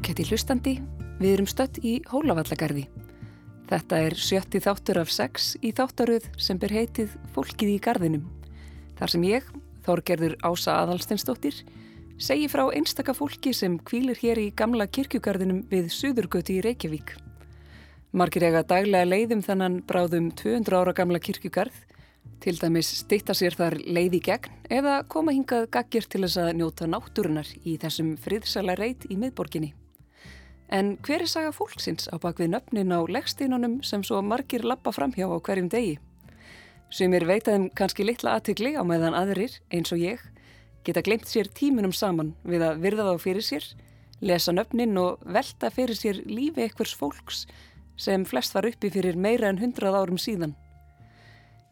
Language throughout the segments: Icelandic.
Ákætti hlustandi, við erum stött í Hólavallagarði. Þetta er sjötti þáttur af sex í þáttaröð sem ber heitið Fólkið í garðinum. Þar sem ég, Þorgerður Ása Adalsteinsdóttir, segi frá einstaka fólki sem kvílir hér í gamla kirkjugarðinum við Suðurgöti í Reykjavík. Margir ega daglega leiðum þannan bráðum 200 ára gamla kirkjugarð, til dæmis stitta sér þar leið í gegn eða koma hingað gaggir til þess að njóta náttúrunar í þessum friðsala reit í miðborginni. En hver er saga fólksins á bakvið nöfnin á leggstínunum sem svo margir lappa framhjá á hverjum degi? Sumir veitaðum kannski litla aðtökli á meðan aðrir, eins og ég, geta glemt sér tímunum saman við að virða þá fyrir sér, lesa nöfnin og velta fyrir sér lífi ekkvers fólks sem flest var uppi fyrir meira en hundrað árum síðan.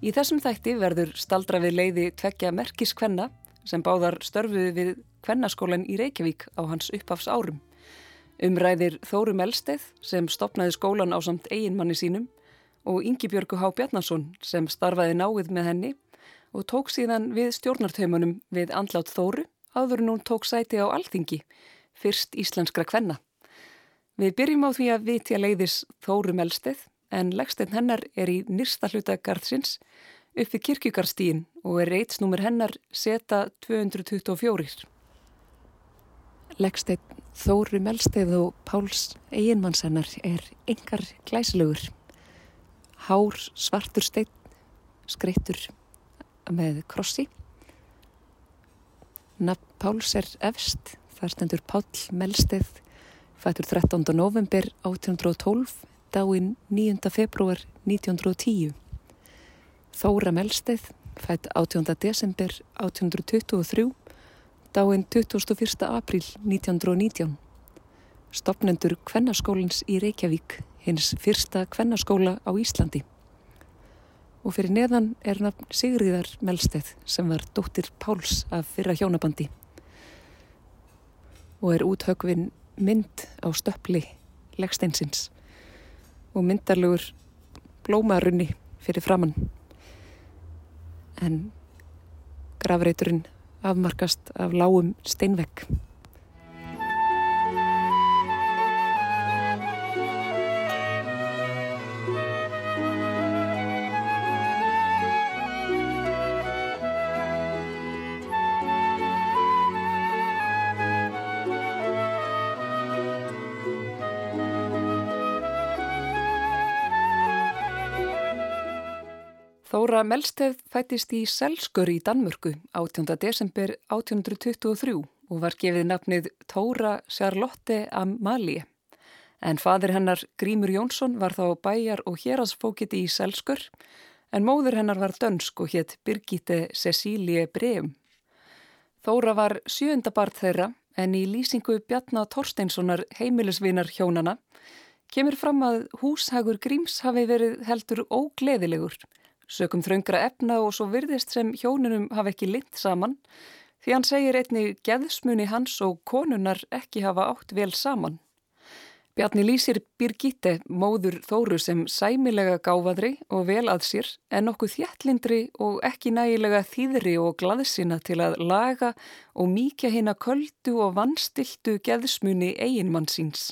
Í þessum þætti verður staldra við leiði tveggja merkiskvenna sem báðar störfuði við kvennaskólan í Reykjavík á hans uppafs árum. Umræðir Þórum Elsteð sem stopnaði skólan á samt eiginmanni sínum og Ingi Björgu Há Bjarnason sem starfaði náið með henni og tók síðan við stjórnartaumanum við andlátt Þóru áður en hún tók sæti á alþingi, fyrst íslenskra kvenna. Við byrjum á því að vitja leiðis Þórum Elsteð en leggsteinn hennar er í nýrsta hluta gardsins upp við kirkjugarstíin og er reitsnúmer hennar seta 224. Leggsteinn Þóru Melsteð og Páls eiginmannssennar er yngar glæsilegur. Hár svartur steinn, skreittur með krossi. Nafn Páls er efst, þar stendur Pál Melsteð, fættur 13. november 1812, dáinn 9. februar 1910. Þóra Melsteð, fætt 18. desember 1823, dáinn 21. april 1919. Stopnendur Kvennaskólins í Reykjavík, hins fyrsta kvennaskóla á Íslandi. Og fyrir neðan er nafn Sigriðar Melsteð sem var dóttir Páls af fyrra hjónabandi. Og er úthögvin mynd á stöppli leggsteinsins og myndarlegur blómarunni fyrir framann. En gravreiturinn afmarkast af lágum steinvegg. Þóra Melsteð fættist í Selskör í Danmörku 18. desember 1823 og var gefið nafnið Tóra Charlotte Amalie. En fadir hennar Grímur Jónsson var þá bæjar og hérasfókiti í Selskör en móður hennar var dönsk og hétt Birgitte Cecilie Breum. Þóra var sjönda bart þeirra en í lýsingu Bjarnar Torsteinssonar heimilisvinar hjónana kemur fram að húshagur Gríms hafi verið heldur ógleðilegur Sökum þröngra efna og svo virðist sem hjónunum hafa ekki lind saman því hann segir einni geðsmunni hans og konunar ekki hafa átt vel saman. Bjarni lýsir Birgitte, móður Þóru sem sæmilega gáfadri og vel að sér en nokkuð þjættlindri og ekki nægilega þýðri og glaðsina til að laga og mýkja hinn að köldu og vannstiltu geðsmunni eiginmann síns.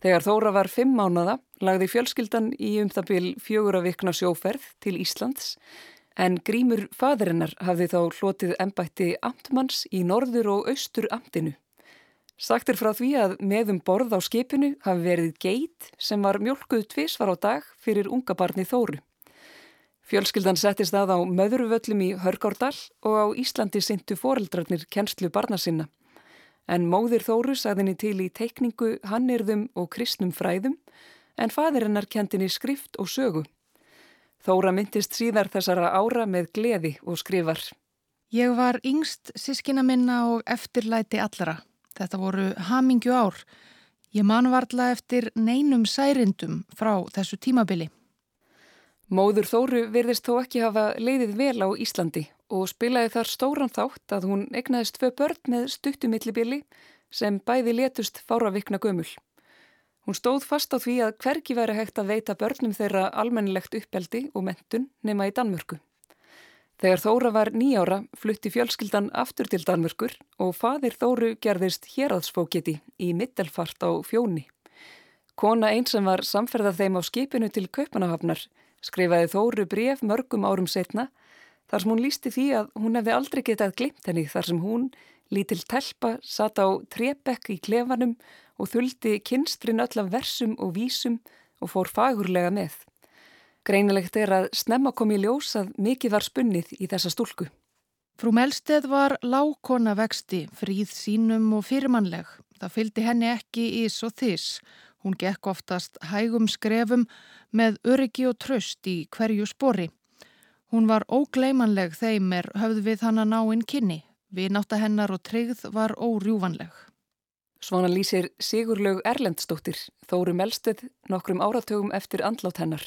Þegar Þóra var fimm mánada lagði fjölskyldan í um það byl fjögura vikna sjóferð til Íslands en Grímur fadirinnar hafði þá hlotið ennbætti amtmanns í norður og austur amtinu. Sagt er frá því að meðum borð á skipinu hafi verið geit sem var mjölkuð tvísvar á dag fyrir unga barni Þóru. Fjölskyldan settist að á möðurvöllum í Hörgárdal og á Íslandi syndu foreldrarnir kennslu barna sinna en móðir Þóru sagðinni til í teikningu, hannirðum og kristnum fræðum en fadirinnar kendinni skrift og sögu. Þóra myndist síðar þessara ára með gleði og skrifar. Ég var yngst sískina minna og eftirlæti allara. Þetta voru hamingju ár. Ég manvarla eftir neinum særindum frá þessu tímabili. Móður Þóru virðist þó ekki hafa leiðið vel á Íslandi og spilaði þar stóran þátt að hún egnaðist tvö börn með stuttumillibili sem bæði letust fáravikna gömul. Hún stóð fast á því að hvergi væri hægt að veita börnum þeirra almennilegt uppeldi og mentun nema í Danmörku. Þegar Þóra var nýjára flutti fjölskyldan aftur til Danmörkur og fadir Þóru gerðist héraðsfókiti í mittelfart á fjóni. Kona einn sem var samferðað þeim á skipinu til Kaupanahafnar skrifaði Þóru bref mörgum árum setna þar sem hún lísti því að hún hefði aldrei getað glimt henni þar sem hún, lítil telpa, satt á trepekk í klefanum og þuldi kynstrin öll af versum og vísum og fór fagurlega með. Greinilegt er að snemma kom í ljós að mikið var spunnið í þessa stúlku. Frú Melsteð var lágkona vexti, fríð sínum og fyrirmannleg. Það fylgdi henni ekki ís og þís. Hún gekk oftast hægum skrefum með öryggi og tröst í hverju spori. Hún var ógleimanleg þeim er höfð við hann að ná inn kynni. Við nátta hennar og tryggð var órjúvanleg. Svona lýsir Sigurlaug Erlendstóttir, Þóru Melsteð, nokkrum áratögum eftir andlátt hennar.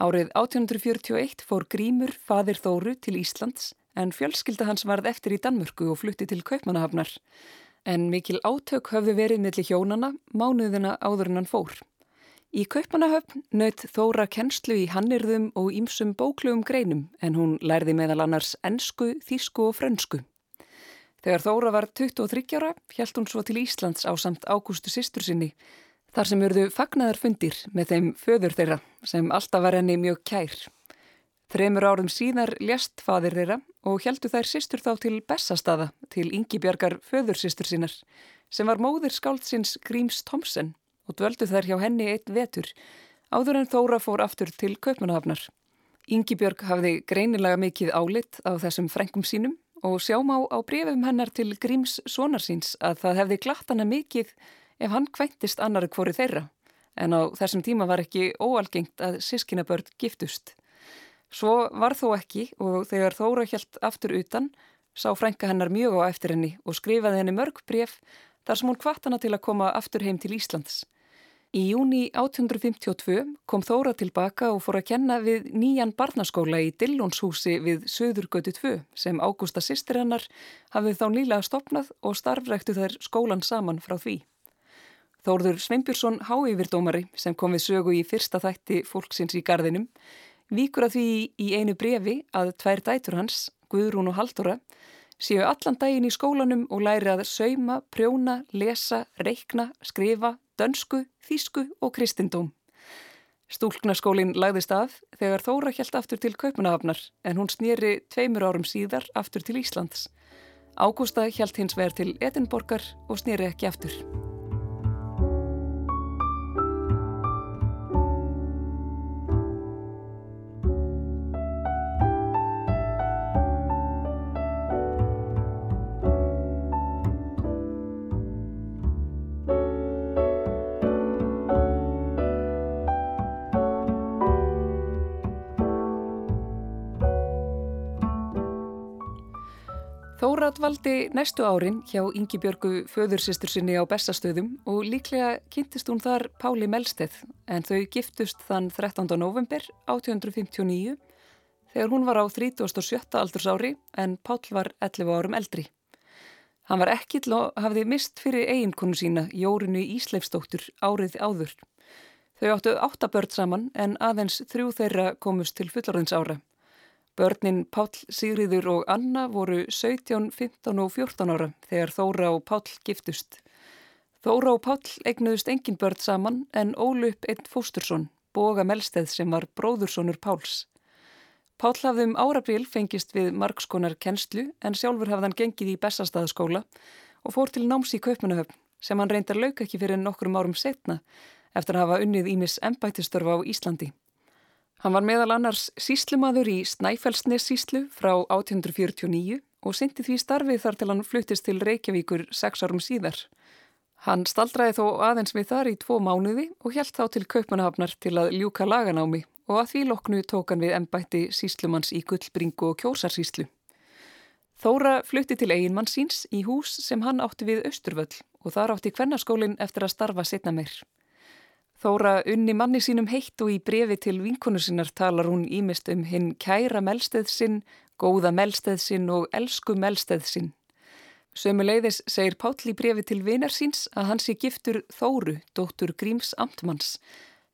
Árið 1841 fór Grímur, fadir Þóru, til Íslands en fjölskylda hans varð eftir í Danmörku og flutti til Kaupmannahafnar. En mikil átök höfðu verið millir hjónana mánuðina áður en hann fór. Í Kaupmannahafn nöytt Þóra kennslu í hannirðum og ímsum bóklugum greinum en hún lærði meðal annars ennsku, þísku og frönsku. Þegar Þóra var 23 ára hjælt hún svo til Íslands á samt ágústu sýstur sinni Þar sem urðu fagnadarfundir með þeim föður þeirra sem alltaf var henni mjög kær. Þremur árum síðar lést fadir þeirra og heldu þær sýstur þá til Bessastaða til Yngibjörgar föðursýstur sínar sem var móðir skáldsins Gríms Tomsen og dvöldu þær hjá henni eitt vetur áður en Þóra fór aftur til Kaupmannahafnar. Yngibjörg hafði greinilega mikið álit á þessum frengum sínum og sjáum á, á brefum hennar til Gríms sonarsins að það hefði glatt hana mikið ef hann kvæntist annari hvori þeirra en á þessum tíma var ekki óalgengt að sískinabörn giftust. Svo var þó ekki og þegar Þóra hjælt aftur utan sá frænka hennar mjög á eftir henni og skrifaði henni mörg bref þar sem hún kvart hana til að koma aftur heim til Íslands. Í júni 1852 kom Þóra tilbaka og fór að kenna við nýjan barnaskóla í Dillónshúsi við Söðurgötu 2 sem Ágústa sýstir hennar hafið þá nýlega stopnað og starfræktu þær skólan saman frá því. Þórður Sveinbjörnsson háyfirdómari sem kom við sögu í fyrsta þætti fólksins í gardinum víkur að því í einu brefi að tvær dætur hans, Guðrún og Haldóra, séu allan daginn í skólanum og læri að sauma, prjóna, lesa, reikna, skrifa, dönsku, þísku og kristindóm. Stúlknaskólinn lagðist af þegar Þóra hjælt aftur til Kaupanahafnar en hún snýri tveimur árum síðar aftur til Íslands. Ágústa hjælt hins vegar til Edinborgar og snýri ekki aftur. Dvaldi næstu árin hjá Ingi Björgu föðursistur sinni á bestastöðum og líklega kynntist hún þar Páli Melsteð en þau giftust þann 13. november 1859 þegar hún var á 37. aldursári en Pál var 11 árum eldri. Hann var ekkill og hafði mist fyrir eiginkonu sína Jórunu Ísleifstóttur árið áður. Þau áttu áttabörð saman en aðeins þrjú þeirra komust til fullorðins ára. Börnin Páll, Sigriður og Anna voru 17, 15 og 14 ára þegar Þóra og Páll giftust. Þóra og Páll eignuðust engin börn saman en ólu upp einn fóstursson, Boga Melsteð sem var bróðursonur Páls. Páll hafði um árabril fengist við margskonar kennslu en sjálfur hafði hann gengið í Bessastaðaskóla og fór til náms í Kaupmannahöfn sem hann reyndar lauka ekki fyrir nokkrum árum setna eftir að hafa unnið Ímis ennbættistörfa á Íslandi. Hann var meðal annars síslumadur í Snæfellsnes síslu frá 1849 og syndi því starfið þar til hann fluttist til Reykjavíkur sex árum síðar. Hann staldraði þó aðeins við þar í tvo mánuði og helt þá til Kaupanahafnar til að ljúka laganámi og að því loknu tók hann við ennbætti síslumanns í Gullbringu og Kjósarsíslu. Þóra flutti til eiginmann síns í hús sem hann átti við Östurvöll og þar átti kvennarskólinn eftir að starfa setna meir. Þóra unni manni sínum heitt og í brefi til vinkonu sinnar talar hún ímist um hinn kæra melsteð sinn, góða melsteð sinn og elsku melsteð sinn. Sömuleiðis segir Páll í brefi til vinar síns að hans sé giftur Þóru, dóttur Gríms Amtmanns,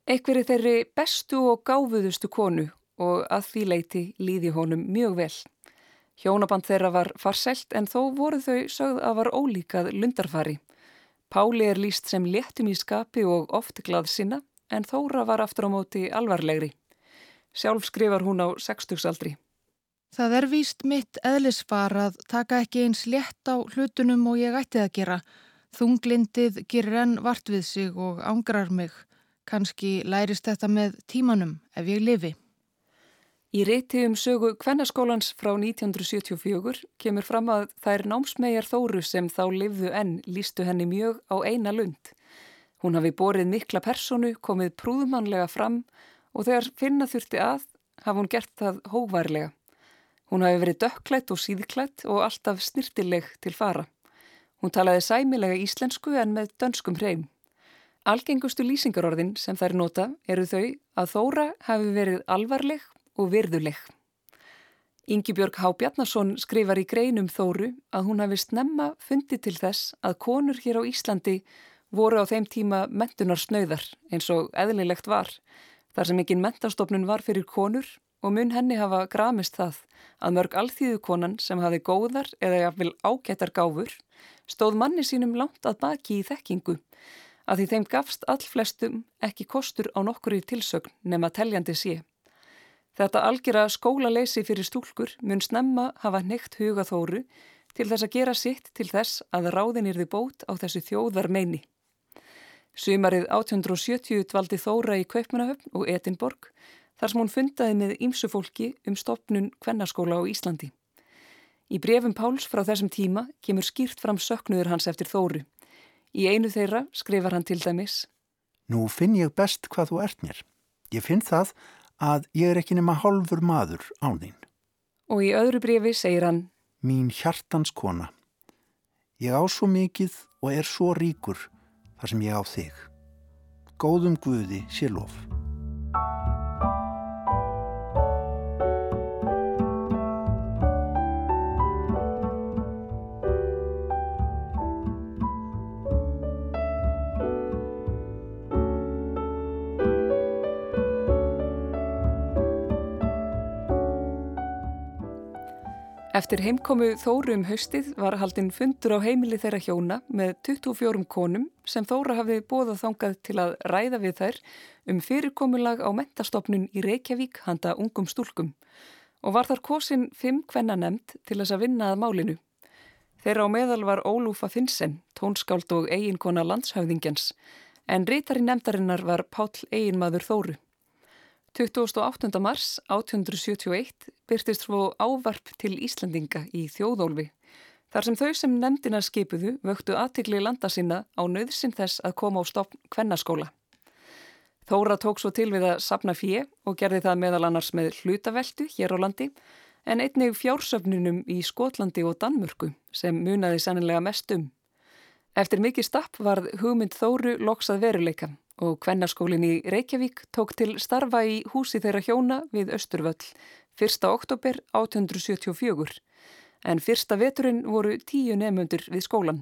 ekveri þeirri bestu og gáfuðustu konu og að því leiti líði honum mjög vel. Hjónaband þeirra var farselt en þó voru þau sögð að var ólíkað lundarfari. Páli er líst sem léttum í skapi og oft glað sinna en Þóra var aftur á móti alvarlegri. Sjálf skrifar hún á sextugsaldri. Það er víst mitt eðlisfar að taka ekki eins létt á hlutunum og ég ætti að gera. Þunglindið gerir enn vart við sig og ángrar mig. Kanski lærist þetta með tímanum ef ég lifi. Í reyti um sögu Kvennaskólans frá 1974 kemur fram að þær námsmegar Þóru sem þá livðu enn lístu henni mjög á eina lund. Hún hafi borið mikla personu, komið prúðmannlega fram og þegar finna þurfti að hafa hún gert það hóvarlega. Hún hafi verið dökklætt og síðklætt og alltaf snirtileg til fara. Hún talaði sæmilega íslensku en með dönskum hreim. Algengustu lýsingarorðin sem þær nota eru þau að Þóra hafi verið alvarleg og virðuleg. Yngibjörg Há Bjarnason skrifar í greinum Þóru að hún hafi snemma fundið til þess að konur hér á Íslandi voru á þeim tíma mentunar snauðar eins og eðlilegt var þar sem ekki mentastofnun var fyrir konur og mun henni hafa gramist það að mörg alþýðu konan sem hafi góðar eða jafnvel ágættar gáfur stóð manni sínum langt að baki í þekkingu að því þeim gafst all flestum ekki kostur á nokkur í tilsögn nema teljandi sé. Þetta algjara skólaleysi fyrir stúlkur mun snemma hafa neitt hugaþóru til þess að gera sitt til þess að ráðin yrði bót á þessu þjóðar meini. Sumarið 1870 dvaldi Þóra í Kaupmannahöfn og Edinborg þar sem hún fundaði með ímsu fólki um stopnun kvennarskóla á Íslandi. Í brefum Páls frá þessum tíma kemur skýrt fram söknuður hans eftir Þóru. Í einu þeirra skrifar hann til dæmis Nú finn ég best hvað þú ert mér. Ég finn það að ég er ekki nema hálfur maður á þín. Og í öðru brefi segir hann Mín hjartans kona. Ég á svo mikið og er svo ríkur þar sem ég á þig. Góðum Guði sé lof. Eftir heimkomu Þóru um haustið var haldinn fundur á heimili þeirra hjóna með 24 konum sem Þóra hafið bóðað þangað til að ræða við þær um fyrirkomulag á mentastofnun í Reykjavík handa ungum stúlkum og var þar kosin fimm kvenna nefnd til þess að vinna að málinu. Þeirra á meðal var Ólúfa Finnsen, tónskáld og eiginkona landshöfðingjans en reytari nefndarinnar var Páll eiginmaður Þóru. 28. mars 1871 byrtist svo ávarp til Íslandinga í þjóðólfi þar sem þau sem nefndina skipuðu vöktu aðtikli landa sinna á nöðsinn þess að koma á stopn kvennaskóla. Þóra tók svo til við að sapna fjö og gerði það meðal annars með hlutaveldu hér á landi en einnig fjársöfnunum í Skotlandi og Danmörku sem munaði sannilega mest um. Eftir mikið stapp varð hugmynd Þóru loksað veruleika og Kvennaskólin í Reykjavík tók til starfa í húsi þeirra hjóna við Östurvöll 1. oktober 1874 en fyrsta veturinn voru tíu nefnundur við skólan.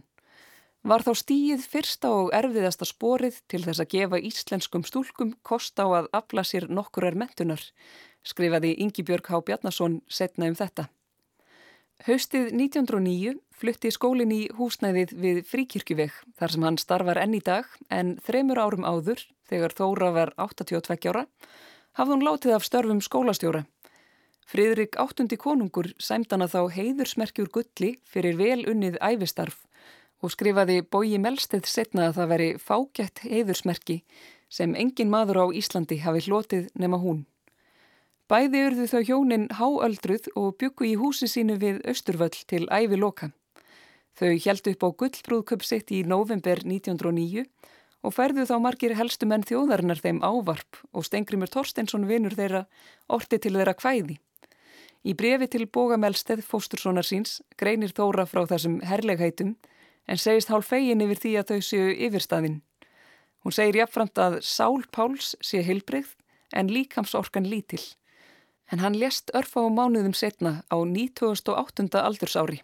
Var þá stíið fyrsta og erfiðasta sporið til þess að gefa íslenskum stúlkum kost á að afla sér nokkurar mentunar, skrifaði Ingi Björg Há Bjarnason setna um þetta. Haustið 1909 flutti skólinn í húsnæðið við Fríkirkjuveg þar sem hann starfar enn í dag en þremur árum áður, þegar Þóra var 82 ára, hafði hún látið af störfum skólastjóra. Fridrik áttundi konungur sæmdana þá heiðursmerkjur gulli fyrir vel unnið æfistarf og skrifaði Bóji Melsteð setna að það veri fágætt heiðursmerki sem engin maður á Íslandi hafi hlotið nema hún. Bæði urðu þau hjónin háöldruð og byggu í húsi sínu við Östurvöll til ævi loka. Þau held upp á gullbrúðköpsitt í november 1909 og færðu þá margir helstu menn þjóðarinnar þeim ávarp og Stengrimur Torstensson vinur þeirra orti til þeirra kvæði. Í brefi til Bógamelsteð fósturssonar síns greinir Þóra frá þessum herlegheitum en segist hálf fegin yfir því að þau séu yfirstaðinn. Hún segir jafnframt að Sál Páls sé heilbreyð en líkamsorkan lítill en hann lést örfa á mánuðum setna á 98. aldursári.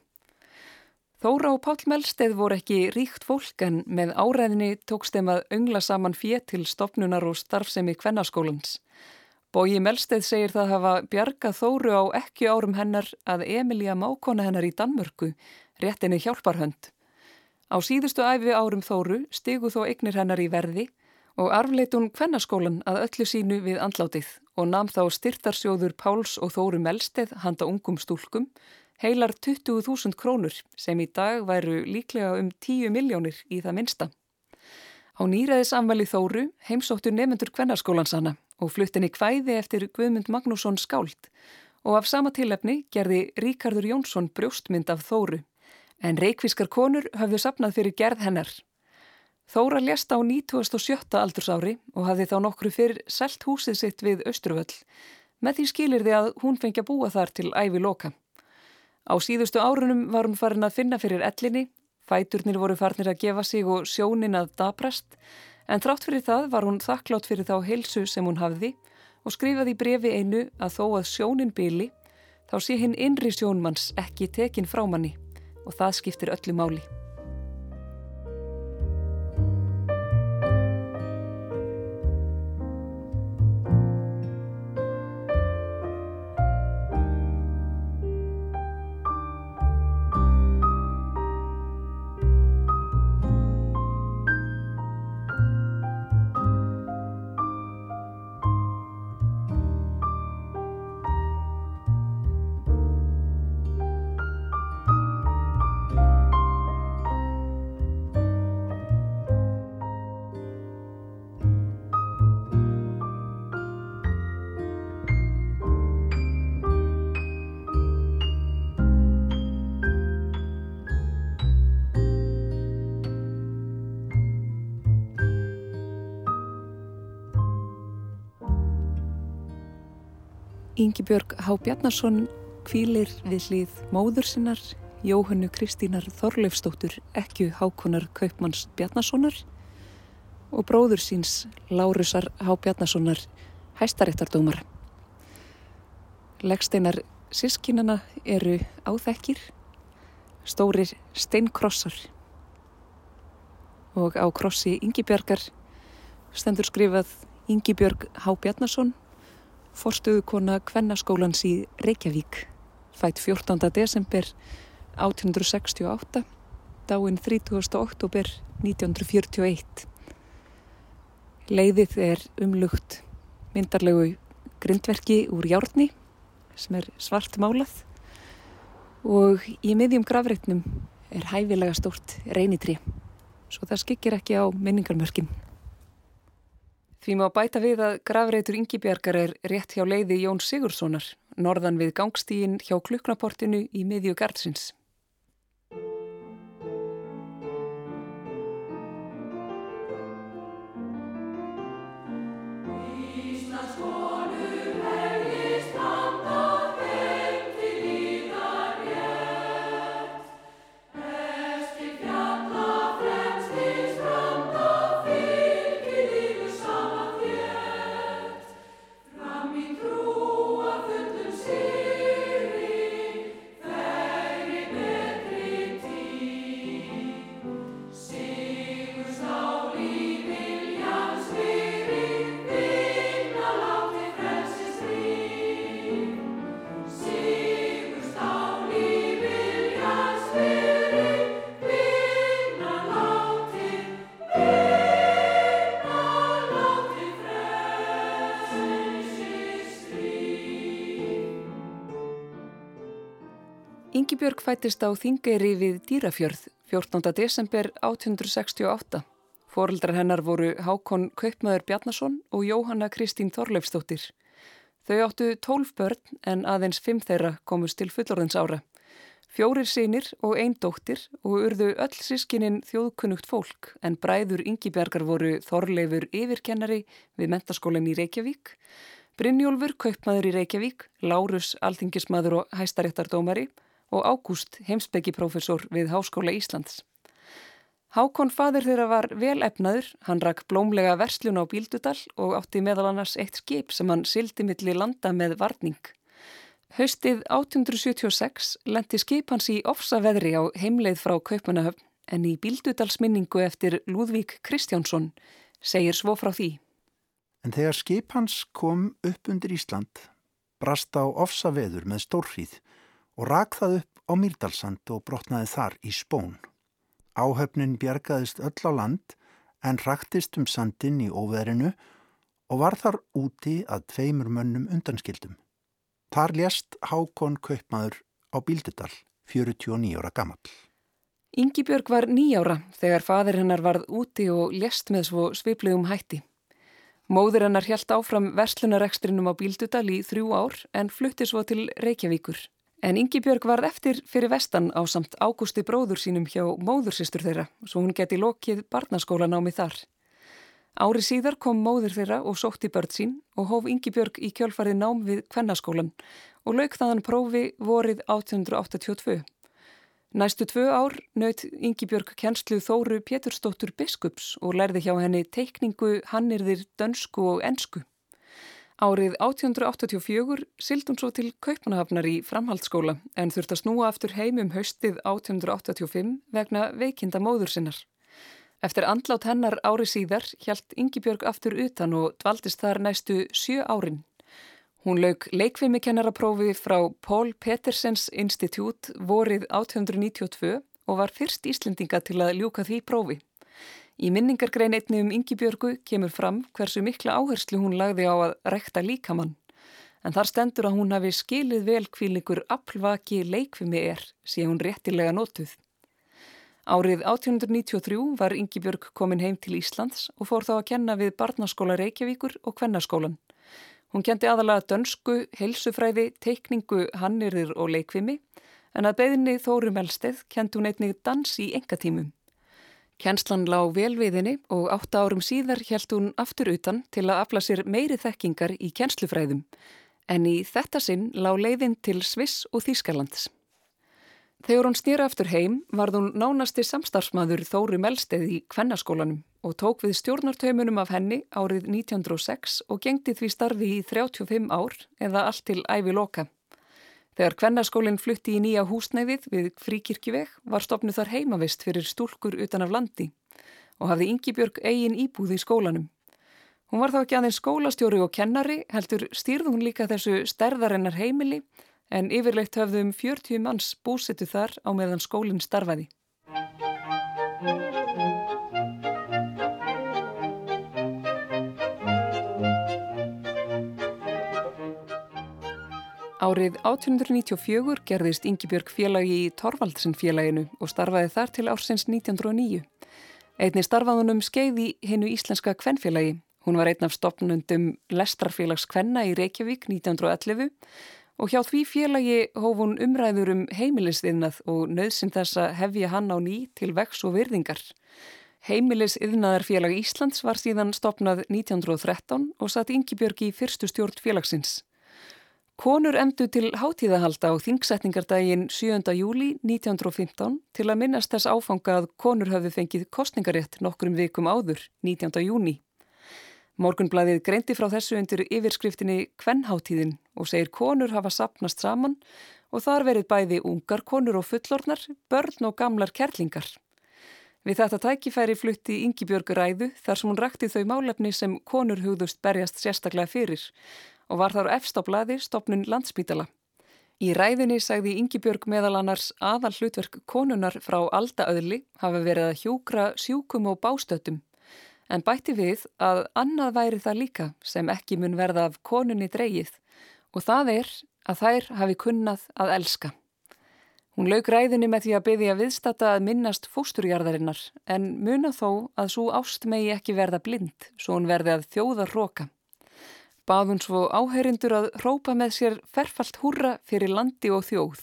Þóra og Pál Melsteð voru ekki ríkt fólk en með áræðinni tókst þeim að öngla saman fér til stopnunar og starfsemi kvennaskólans. Bóji Melsteð segir það hafa bjargað þóru á ekki árum hennar að Emilia mákona hennar í Danmörku réttinni hjálparhönd. Á síðustu æfi árum þóru stigu þó eignir hennar í verði og arfleitun kvennaskólan að öllu sínu við andlátið og namn þá styrtarsjóður Páls og Þóru Melsteð handa ungum stúlkum heilar 20.000 krónur sem í dag væru líklega um 10 miljónir í það minsta. Á nýraðis afmæli Þóru heimsóttu nefnendur kvennarskólan sanna og fluttinni kvæði eftir Guðmund Magnússon skáld og af sama tilefni gerði Ríkardur Jónsson brjóstmynd af Þóru en reikvískar konur hafðu sapnað fyrir gerð hennar. Þóra lést á 1907. aldursári og hafði þá nokkru fyrir selt húsið sitt við Östruvöll með því skilir því að hún fengi að búa þar til ævi loka. Á síðustu árunum var hún farin að finna fyrir ellinni, fæturnir voru farnir að gefa sig og sjónin að daprast, en þrátt fyrir það var hún þakklátt fyrir þá heilsu sem hún hafði og skrifaði í brefi einu að þó að sjónin byli, þá sé hinn innri sjónmanns ekki tekin frá manni og það skiptir öllu máli. Ingi Björg Há Bjarnarsson kvílir við hlið móður sinnar, Jóhannu Kristínar Þorleifstóttur, ekki Hákonar Kaupmanns Bjarnarssonar og bróður síns Lárusar Há Bjarnarssonar, hæstaréttardómar. Legsteinar sískinana eru áþekkir, stórir steinkrossar. Og á krossi Ingi Björgar stendur skrifað Ingi Björg Há Bjarnarsson forstuðukona Kvennaskólans í Reykjavík, fætt 14. desember 1868, dáinn 30. oktober 1941. Leiðið er umlugt myndarlegu grindverki úr járni sem er svart málað og í miðjum gravreitnum er hæfilega stórt reynitri svo það skikir ekki á minningarmörkin. Því má bæta við að gravreitur Yngibjargar er rétt hjá leiði Jón Sigurssonar, norðan við gangstígin hjá kluknaportinu í miðju gardsins. Ingibjörg fættist á Þingeyri við Dýrafjörð 14. desember 1868. Fóreldrar hennar voru Hákon Kaupmaður Bjarnason og Jóhanna Kristín Þorleifstóttir. Þau áttu tólf börn en aðeins fimm þeirra komust til fullorðins ára. Fjórir sínir og einn dóttir og urðu öll sískininn þjóðkunnugt fólk en bræður Ingibjargar voru Þorleifur yfirkennari við mentaskólinn í Reykjavík, Brynjólfur Kaupmaður í Reykjavík, Lárus Alþingismadur og Hæstaréttardómari og Ágúst heimsbyggiprófessor við Háskóla Íslands. Hákon fadur þeirra var vel efnaður, hann rakk blómlega verslun á Bíldudal og átti meðal annars eitt skip sem hann sildi millir landa með varning. Haustið 1876 lendi skip hans í ofsaveðri á heimleið frá Kaupanahöfn en í Bíldudalsminningu eftir Lúðvík Kristjánsson segir svo frá því. En þegar skip hans kom upp undir Ísland, brast á ofsa veður með stórhríð og rak það upp á Mýrdalsand og brotnaði þar í spón. Áhöfnin bjargaðist öll á land en raktist um sandin í óveðrinu og var þar úti að tveimur mönnum undanskildum. Þar lést Hákon Kaupmaður á Bíldudal, 49 ára gammal. Yngibjörg var nýjára þegar fadir hennar varð úti og lést með svo sviplegum hætti. Móður hennar hjælt áfram verslunarekstrinum á Bíldudal í þrjú ár en flutti svo til Reykjavíkur. En Yngibjörg varð eftir fyrir vestan á samt ágústi bróður sínum hjá móðursistur þeirra svo hún geti lokið barnaskólanámi þar. Ári síðar kom móður þeirra og sótti börn sín og hóf Yngibjörg í kjölfarið nám við kvennaskólan og lauk þaðan prófi vorið 1882. Næstu tvö ár naut Yngibjörg kjenslu Þóru Pétursdóttur Biskups og lærði hjá henni teikningu, hannirðir, dönsku og ensku. Árið 1884 sild hún svo til Kaupanahafnar í framhaldsskóla en þurft að snúa aftur heim um haustið 1885 vegna veikinda móður sinnar. Eftir andlát hennar ári síðar hjælt Yngibjörg aftur utan og dvaldist þar næstu sjö árin. Hún lauk leikvimikennaraprófi frá Paul Petersens Institute vorið 1892 og var fyrst Íslendinga til að ljúka því prófi. Í minningargrein einni um Yngibjörgu kemur fram hversu mikla áherslu hún lagði á að rekta líkamann. En þar stendur að hún hafi skilið vel kvílingur aflvaki leikvimi er, sé hún réttilega notuð. Árið 1893 var Yngibjörg komin heim til Íslands og fór þá að kenna við barnaskóla Reykjavíkur og Kvennaskólan. Hún kendi aðalega dönsku, heilsufræði, teikningu, hannirðir og leikvimi en að beðinni Þóru Melsteð kendi hún einnig dans í engatímum. Kjenslan lág vel viðinni og átta árum síðar held hún aftur utan til að afla sér meiri þekkingar í kjenslufræðum en í þetta sinn lág leiðin til Sviss og Þýskalands. Þegar hún snýra aftur heim varð hún nánasti samstarfsmaður Þóri Melsteð í kvennaskólanum og tók við stjórnartaumunum af henni árið 1906 og gengdi því starfi í 35 ár eða allt til æfi loka. Þegar kvennaskólinn flutti í nýja húsnæðið við fríkirkjuveg var stopnu þar heimavist fyrir stúlkur utan af landi og hafði Yngibjörg eigin íbúð í skólanum. Hún var þá ekki aðeins skólastjóri og kennari, heldur stýrðu hún líka þessu stærðarennar heimili en yfirleitt höfðum 40 manns búsitu þar á meðan skólinn starfaði. Árið 1894 gerðist Yngibjörg félagi í Torvaldsen félaginu og starfaði þar til ársins 1909. Einni starfaðunum skeiði hinnu íslenska kvennfélagi. Hún var einn af stopnundum Lestrarfélags kvenna í Reykjavík 1911 og hjá því félagi hóf hún umræður um heimilistiðnað og nöðsinn þess að hefja hann á ný til vex og virðingar. Heimilisiðnaðarfélag Íslands var síðan stopnað 1913 og satt Yngibjörg í fyrstu stjórn félagsins. Konur emdu til hátíðahalda á þingsetningardaginn 7. júli 1915 til að minnast þess áfanga að konur hafði fengið kostningarétt nokkrum vikum áður 19. júni. Morgunblæðið greindi frá þessu undir yfirskriftinni Kvennháttíðin og segir konur hafa sapnast saman og þar verið bæði ungar konur og fullornar, börn og gamlar kerlingar. Við þetta tækifæri flutti Yngibjörg ræðu þar sem hún rakti þau málefni sem konur hugðust berjast sérstaklega fyrir og var þar efst á blæði stopnun landsmítala. Í ræðinni sagði Yngibjörg meðal annars aðal hlutverk konunar frá aldaöðli hafa verið að hjúkra sjúkum og bástöttum en bætti við að annað væri það líka sem ekki mun verða af konunni dreyið og það er að þær hafi kunnað að elska. Hún lauk ræðinni með því að byggja viðstata að minnast fósturjarðarinnar en muna þó að svo ást megi ekki verða blind svo hún verði að þjóða róka. Bað hún svo áherindur að rópa með sér ferfalt húra fyrir landi og þjóð.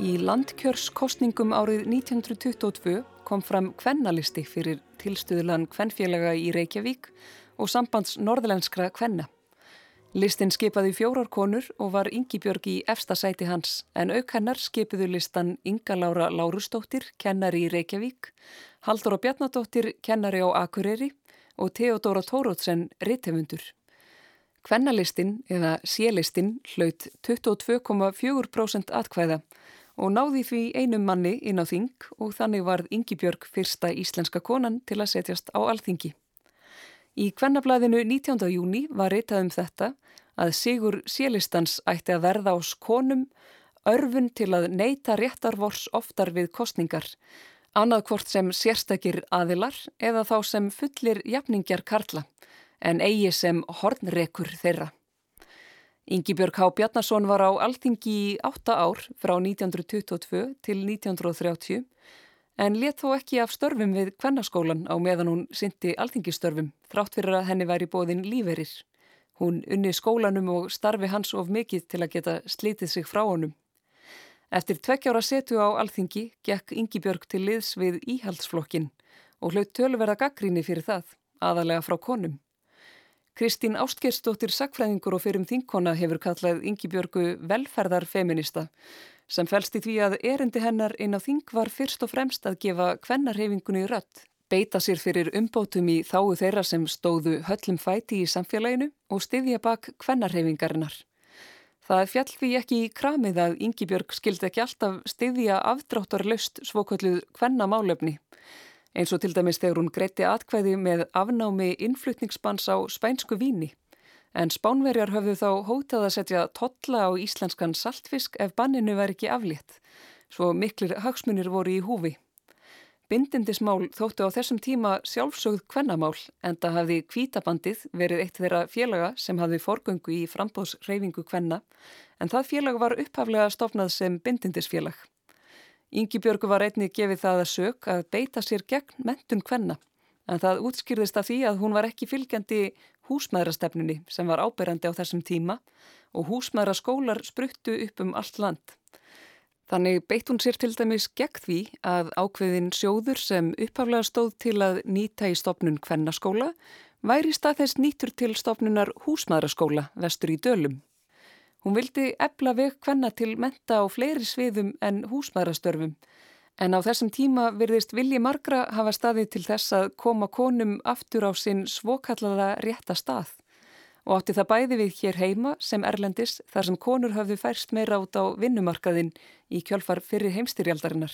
Landkjörskostningum árið 1922 kom fram kvennalisti fyrir tilstuðlan kvennfélaga í Reykjavík og sambands norðlenskra kvenna. Listin skipaði fjórar konur og var Ingi Björg í efsta sæti hans en auk hennar skipiðu listan Inga Laura Lárusdóttir, kennari í Reykjavík, Haldur og Bjarnadóttir, kennari á Akureyri og Theodora Tórótsen, rittefundur. Kvennalistin eða sélistin hlaut 22,4% atkvæða og náði því einum manni inn á þing og þannig varð Ingi Björg fyrsta íslenska konan til að setjast á alþingi. Í kvennablaðinu 19. júni var ritað um þetta að Sigur Sélistans ætti að verða ás konum örfun til að neyta réttarvors oftar við kostningar, annað hvort sem sérstakir aðilar eða þá sem fullir jafningjar karla, en eigi sem hornrekur þeirra. Yngibjörg H. Bjarnason var á alþingi í 8 ár frá 1922 til 1930 en let þó ekki af störfum við kvennaskólan á meðan hún syndi alþingistörfum þrátt fyrir að henni væri bóðin líferir. Hún unni skólanum og starfi hans of mikið til að geta slítið sig frá honum. Eftir tvekkjára setu á alþingi gekk Yngibjörg til liðs við íhaldsflokkin og hlaut tölverða gaggríni fyrir það, aðalega frá konum. Kristín Ástgerstóttir Sakfræðingur og fyrir um þinkona hefur kallað Yngibjörgu velferðarfeminista sem fælst í því að erindi hennar inn á þing var fyrst og fremst að gefa kvennarhefingunni rött beita sér fyrir umbótum í þáu þeirra sem stóðu höllum fæti í samfélaginu og styðja bak kvennarhefingarinnar. Það fjall því ekki í kramið að Yngibjörg skildi ekki alltaf styðja afdráttarlaust svokvölduð kvennamálefni. Eins og til dæmis þegar hún greiti atkvæði með afnámi innflutningsbans á spænsku víni. En spánverjar höfðu þá hótað að setja totla á íslenskan saltfisk ef banninu var ekki aflétt. Svo miklir hagsmunir voru í húfi. Bindindismál þóttu á þessum tíma sjálfsögð kvennamál en það hafði kvítabandið verið eitt þeirra félaga sem hafði forgöngu í frambóðsreyfingu kvenna en það félag var upphaflega stofnað sem bindindisfélag. Yngibjörgu var einnig gefið það að sög að beita sér gegn mentun kvenna en það útskýrðist af því að hún var ekki fylgjandi húsmaðrastefnunni sem var áberandi á þessum tíma og húsmaðraskólar spruttu upp um allt land. Þannig beitt hún sér til dæmis gegn því að ákveðin sjóður sem upphaflega stóð til að nýta í stopnun kvennaskóla væri stað þess nýtur til stopnunar húsmaðraskóla vestur í dölum. Hún vildi ebla veg kvenna til menta á fleiri sviðum en húsmaðrastörfum en á þessum tíma virðist vilji margra hafa staðið til þess að koma konum aftur á sinn svokallaða rétta stað og átti það bæði við hér heima sem Erlendis þar sem konur hafðu færst meira át á vinnumarkaðin í kjálfar fyrir heimstyrjaldarinnar.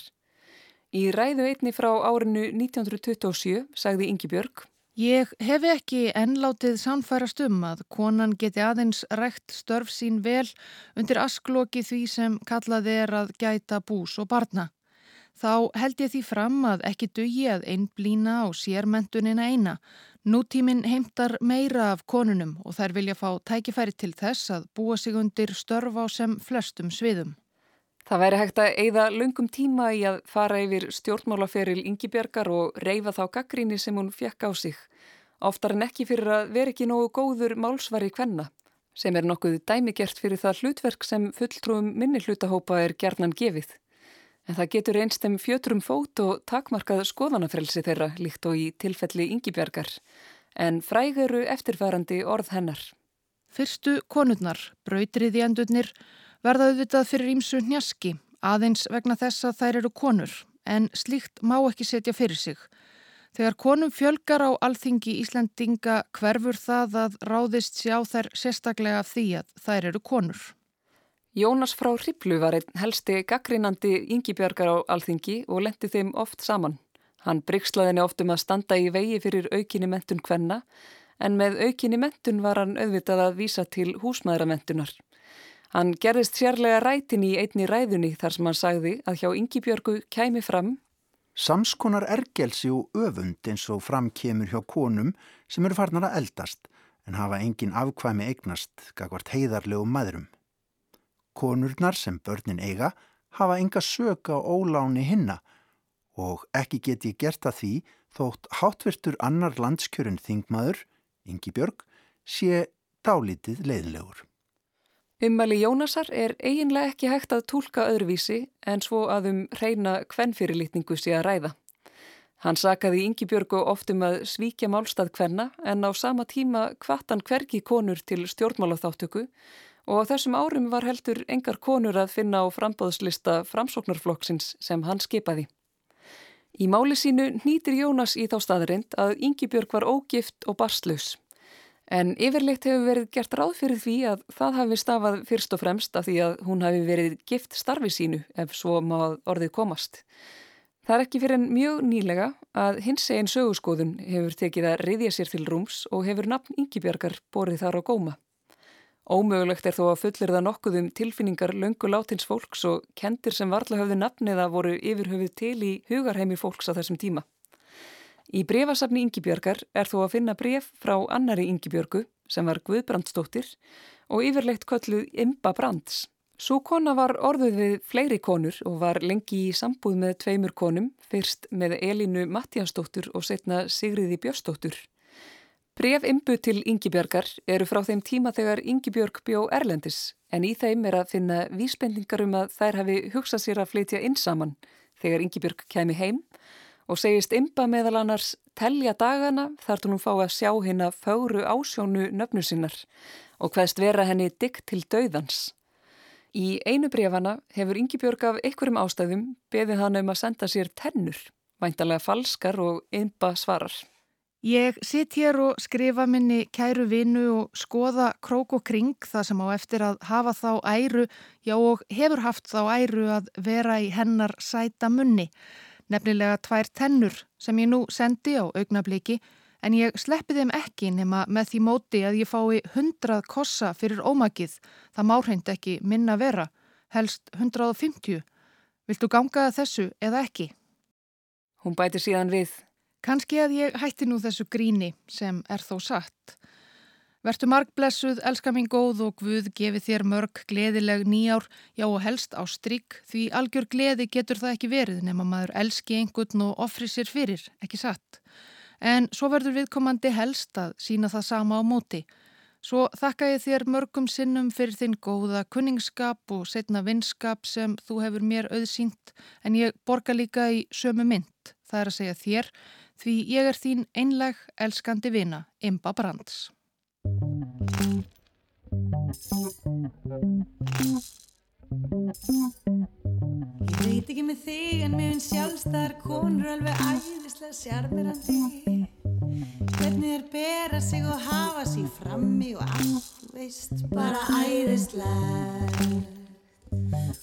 Í ræðu einni frá árinu 1927 sagði Ingi Björg Ég hef ekki ennlátið samfærast um að konan geti aðeins rægt störf sín vel undir askloki því sem kallað er að gæta bús og barna. Þá held ég því fram að ekki dugi að einblýna á sérmentunina eina Nútíminn heimtar meira af konunum og þær vilja fá tækifæri til þess að búa sig undir störf á sem flestum sviðum. Það væri hægt að eigða lungum tíma í að fara yfir stjórnmálaferil Yngibjörgar og reyfa þá gaggríni sem hún fjekk á sig. Oftar en ekki fyrir að vera ekki nógu góður málsvari kvenna, sem er nokkuð dæmigert fyrir það hlutverk sem fulltrúum minni hlutahópa er gerðnan gefið en það getur einstem fjötrum fót og takmarkað skoðanafrelsi þeirra líkt og í tilfelli yngibjargar, en fræguru eftirfærandi orð hennar. Fyrstu konurnar, brautriðjandurnir, verða auðvitað fyrir ímsu njaski, aðeins vegna þess að þær eru konur, en slíkt má ekki setja fyrir sig. Þegar konum fjölgar á alþingi Íslandinga hverfur það að ráðist sjá þær sérstaklega af því að þær eru konur. Jónas frá Hriblu var einn helsti gaggrínandi yngibjörgar á alþingi og lendi þeim oft saman. Hann bryggslaði henni oft um að standa í vegi fyrir aukinni mentun kvenna en með aukinni mentun var hann auðvitað að vísa til húsmaðuramentunar. Hann gerðist sérlega rætin í einni ræðunni þar sem hann sagði að hjá yngibjörgu kæmi fram Samskonar ergelsi og öfund eins og fram kemur hjá konum sem eru farnar að eldast en hafa engin afkvæmi eignast gagvart heiðarlegu maðurum. Konurnar sem börnin eiga hafa enga sög á óláni hinna og ekki get ég gert að því þótt hátvirtur annar landskjörun þingmaður, Ingi Björg, sé dálítið leiðilegur. Ummæli Jónasar er eiginlega ekki hægt að tólka öðruvísi en svo að um reyna kvennfyrirlitningu sé að ræða. Hann sakaði Yngibjörgu oftum að svíkja málstað hvenna en á sama tíma kvartan hvergi konur til stjórnmálaþáttöku og á þessum árum var heldur engar konur að finna á frambóðslista framsóknarflokksins sem hann skipaði. Í máli sínu nýtir Jónas í þá staðarind að Yngibjörg var ógift og barslaus. En yfirleitt hefur verið gert ráð fyrir því að það hafi stafað fyrst og fremst af því að hún hafi verið gift starfi sínu ef svo má orðið komast. Það er ekki fyrir en mjög nýlega að hins eginn sögurskoðun hefur tekið að reyðja sér til rúms og hefur nafn yngibjörgar borið þar á góma. Ómögulegt er þó að fullir það nokkuð um tilfinningar löngu látins fólks og kendir sem varla höfðu nafniða voru yfirhöfuð til í hugarheimi fólks á þessum tíma. Í brefasafni Yngibjörgar er þó að finna bref frá annari Yngibjörgu sem var Guðbrandsdóttir og yfirleitt kölluð Imba Brands. Svo kona var orðuð við fleiri konur og var lengi í sambúð með tveimur konum, fyrst með Elinu Mattiansdóttur og setna Sigriði Björsdóttur. Bref Imbu til Yngibjörgar eru frá þeim tíma þegar Yngibjörg bjó Erlendis en í þeim er að finna vísbendingar um að þær hafi hugsað sér að flytja inn saman þegar Yngibjörg kemi heim og segist ymba meðal annars telja dagana þar til hún fá að sjá hérna fáru ásjónu nöfnu sinnar og hvaðst vera henni digg til dauðans. Í einu brefana hefur Yngibjörg af einhverjum ástæðum beðið hann um að senda sér tennur, væntalega falskar og ymba svarar. Ég sitt hér og skrifa minni kæru vinu og skoða krók og kring það sem á eftir að hafa þá æru, já og hefur haft þá æru að vera í hennar sæta munni nefnilega tvær tennur sem ég nú sendi á augnabliki en ég sleppi þeim ekki nema með því móti að ég fái hundrað kossa fyrir ómakið, það márheind ekki minna vera, helst 150. Viltu ganga þessu eða ekki? Hún bæti síðan við. Kanski að ég hætti nú þessu gríni sem er þó satt. Vertu margblessuð, elska mín góð og Guð gefi þér mörg gleðileg nýjár, já og helst á strikk, því algjör gleði getur það ekki verið nema maður elski einhvern og offri sér fyrir, ekki satt. En svo verður viðkomandi helst að sína það sama á móti. Svo þakka ég þér mörgum sinnum fyrir þinn góða kunningskap og setna vinskap sem þú hefur mér auðsýnt, en ég borga líka í sömu mynd, það er að segja þér, því ég er þín einleg elskandi vina, Imba Brands. Ég veit ekki með þig en mér finnst sjálfstæðar konur alveg æðislega sjarmirandi Hvernig er bera sig og hafa sig frammi og allt, veist, bara æðislega.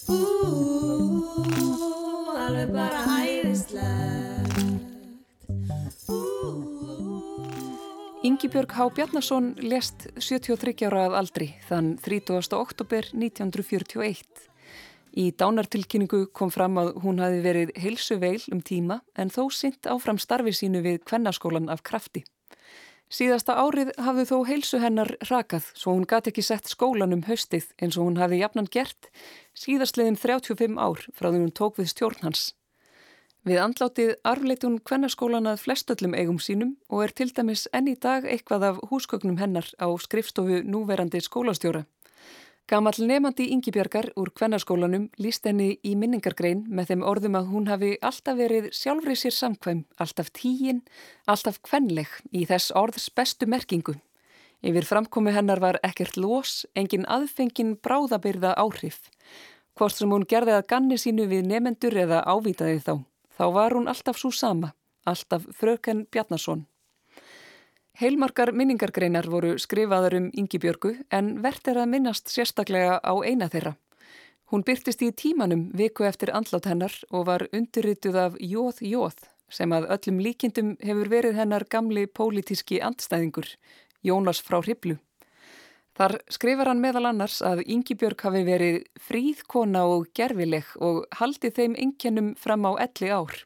Úúúú, alveg bara æðislega Yngibjörg Há Bjarnason lest 73 ára að aldri þann 30. oktober 1941. Í dánartilkynningu kom fram að hún hafi verið heilsu veil um tíma en þó synt áfram starfi sínu við kvennaskólan af krafti. Síðasta árið hafði þó heilsu hennar rakað svo hún gati ekki sett skólan um haustið eins og hún hafi jafnan gert síðastliðin 35 ár frá því hún tók við stjórn hans. Við andlátið arfleiti hún kvennarskólan að flestöllum eigum sínum og er til dæmis enn í dag eitthvað af húsgögnum hennar á skrifstofu núverandi skólastjóra. Gamal nefandi Yngibjörgar úr kvennarskólanum líst henni í minningargrein með þeim orðum að hún hafi alltaf verið sjálfrið sér samkvæm, alltaf tíin, alltaf kvenleg í þess orðs bestu merkingu. Yfir framkomi hennar var ekkert los, engin aðfengin bráðabyrða áhrif. Hvort sem hún gerði að ganni sínu við nefendur eða ávitaði þá. Þá var hún alltaf svo sama, alltaf fröken Bjarnason. Heilmarkar minningargreinar voru skrifaðar um Yngibjörgu en verðt er að minnast sérstaklega á eina þeirra. Hún byrtist í tímanum viku eftir andlát hennar og var undirrituð af Jóð Jóð sem að öllum líkindum hefur verið hennar gamli pólitíski andstæðingur, Jónas frá Hriblu. Þar skrifar hann meðal annars að Yngibjörg hafi verið fríðkona og gerfileg og haldið þeim yngjenum fram á elli ár.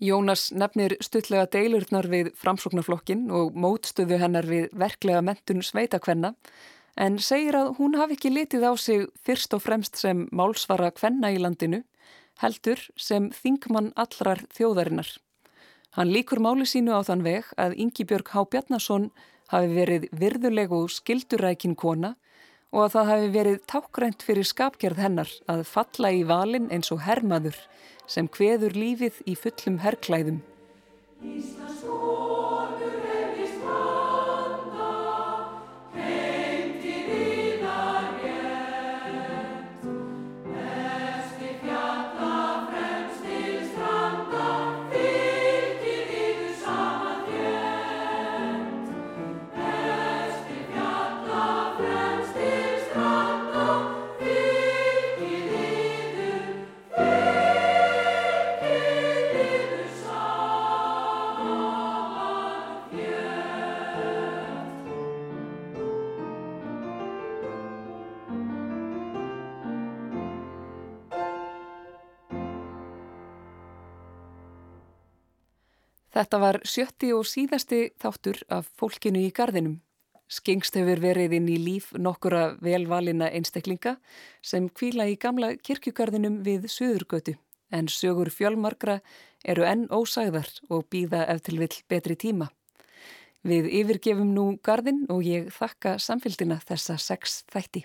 Jónas nefnir stutlega deilurnar við framsóknarflokkin og mótstöðu hennar við verklega mentun sveitakvenna en segir að hún hafi ekki litið á sig fyrst og fremst sem málsvara kvenna í landinu, heldur sem þingmann allrar þjóðarinnar. Hann líkur máli sínu á þann veg að Yngibjörg Há Bjarnason hafi verið virðuleg og skildurækin kona og að það hafi verið tákgrænt fyrir skapgerð hennar að falla í valin eins og hermaður sem hveður lífið í fullum herrklæðum. Þetta var sjötti og síðasti þáttur af fólkinu í gardinum. Skengst hefur verið inn í líf nokkura velvalina einstaklinga sem kvíla í gamla kirkjugarðinum við Suðurgötu en sögur fjölmarkra eru enn ósagðar og býða ef til vill betri tíma. Við yfirgefum nú gardin og ég þakka samfélgina þessa sex þætti.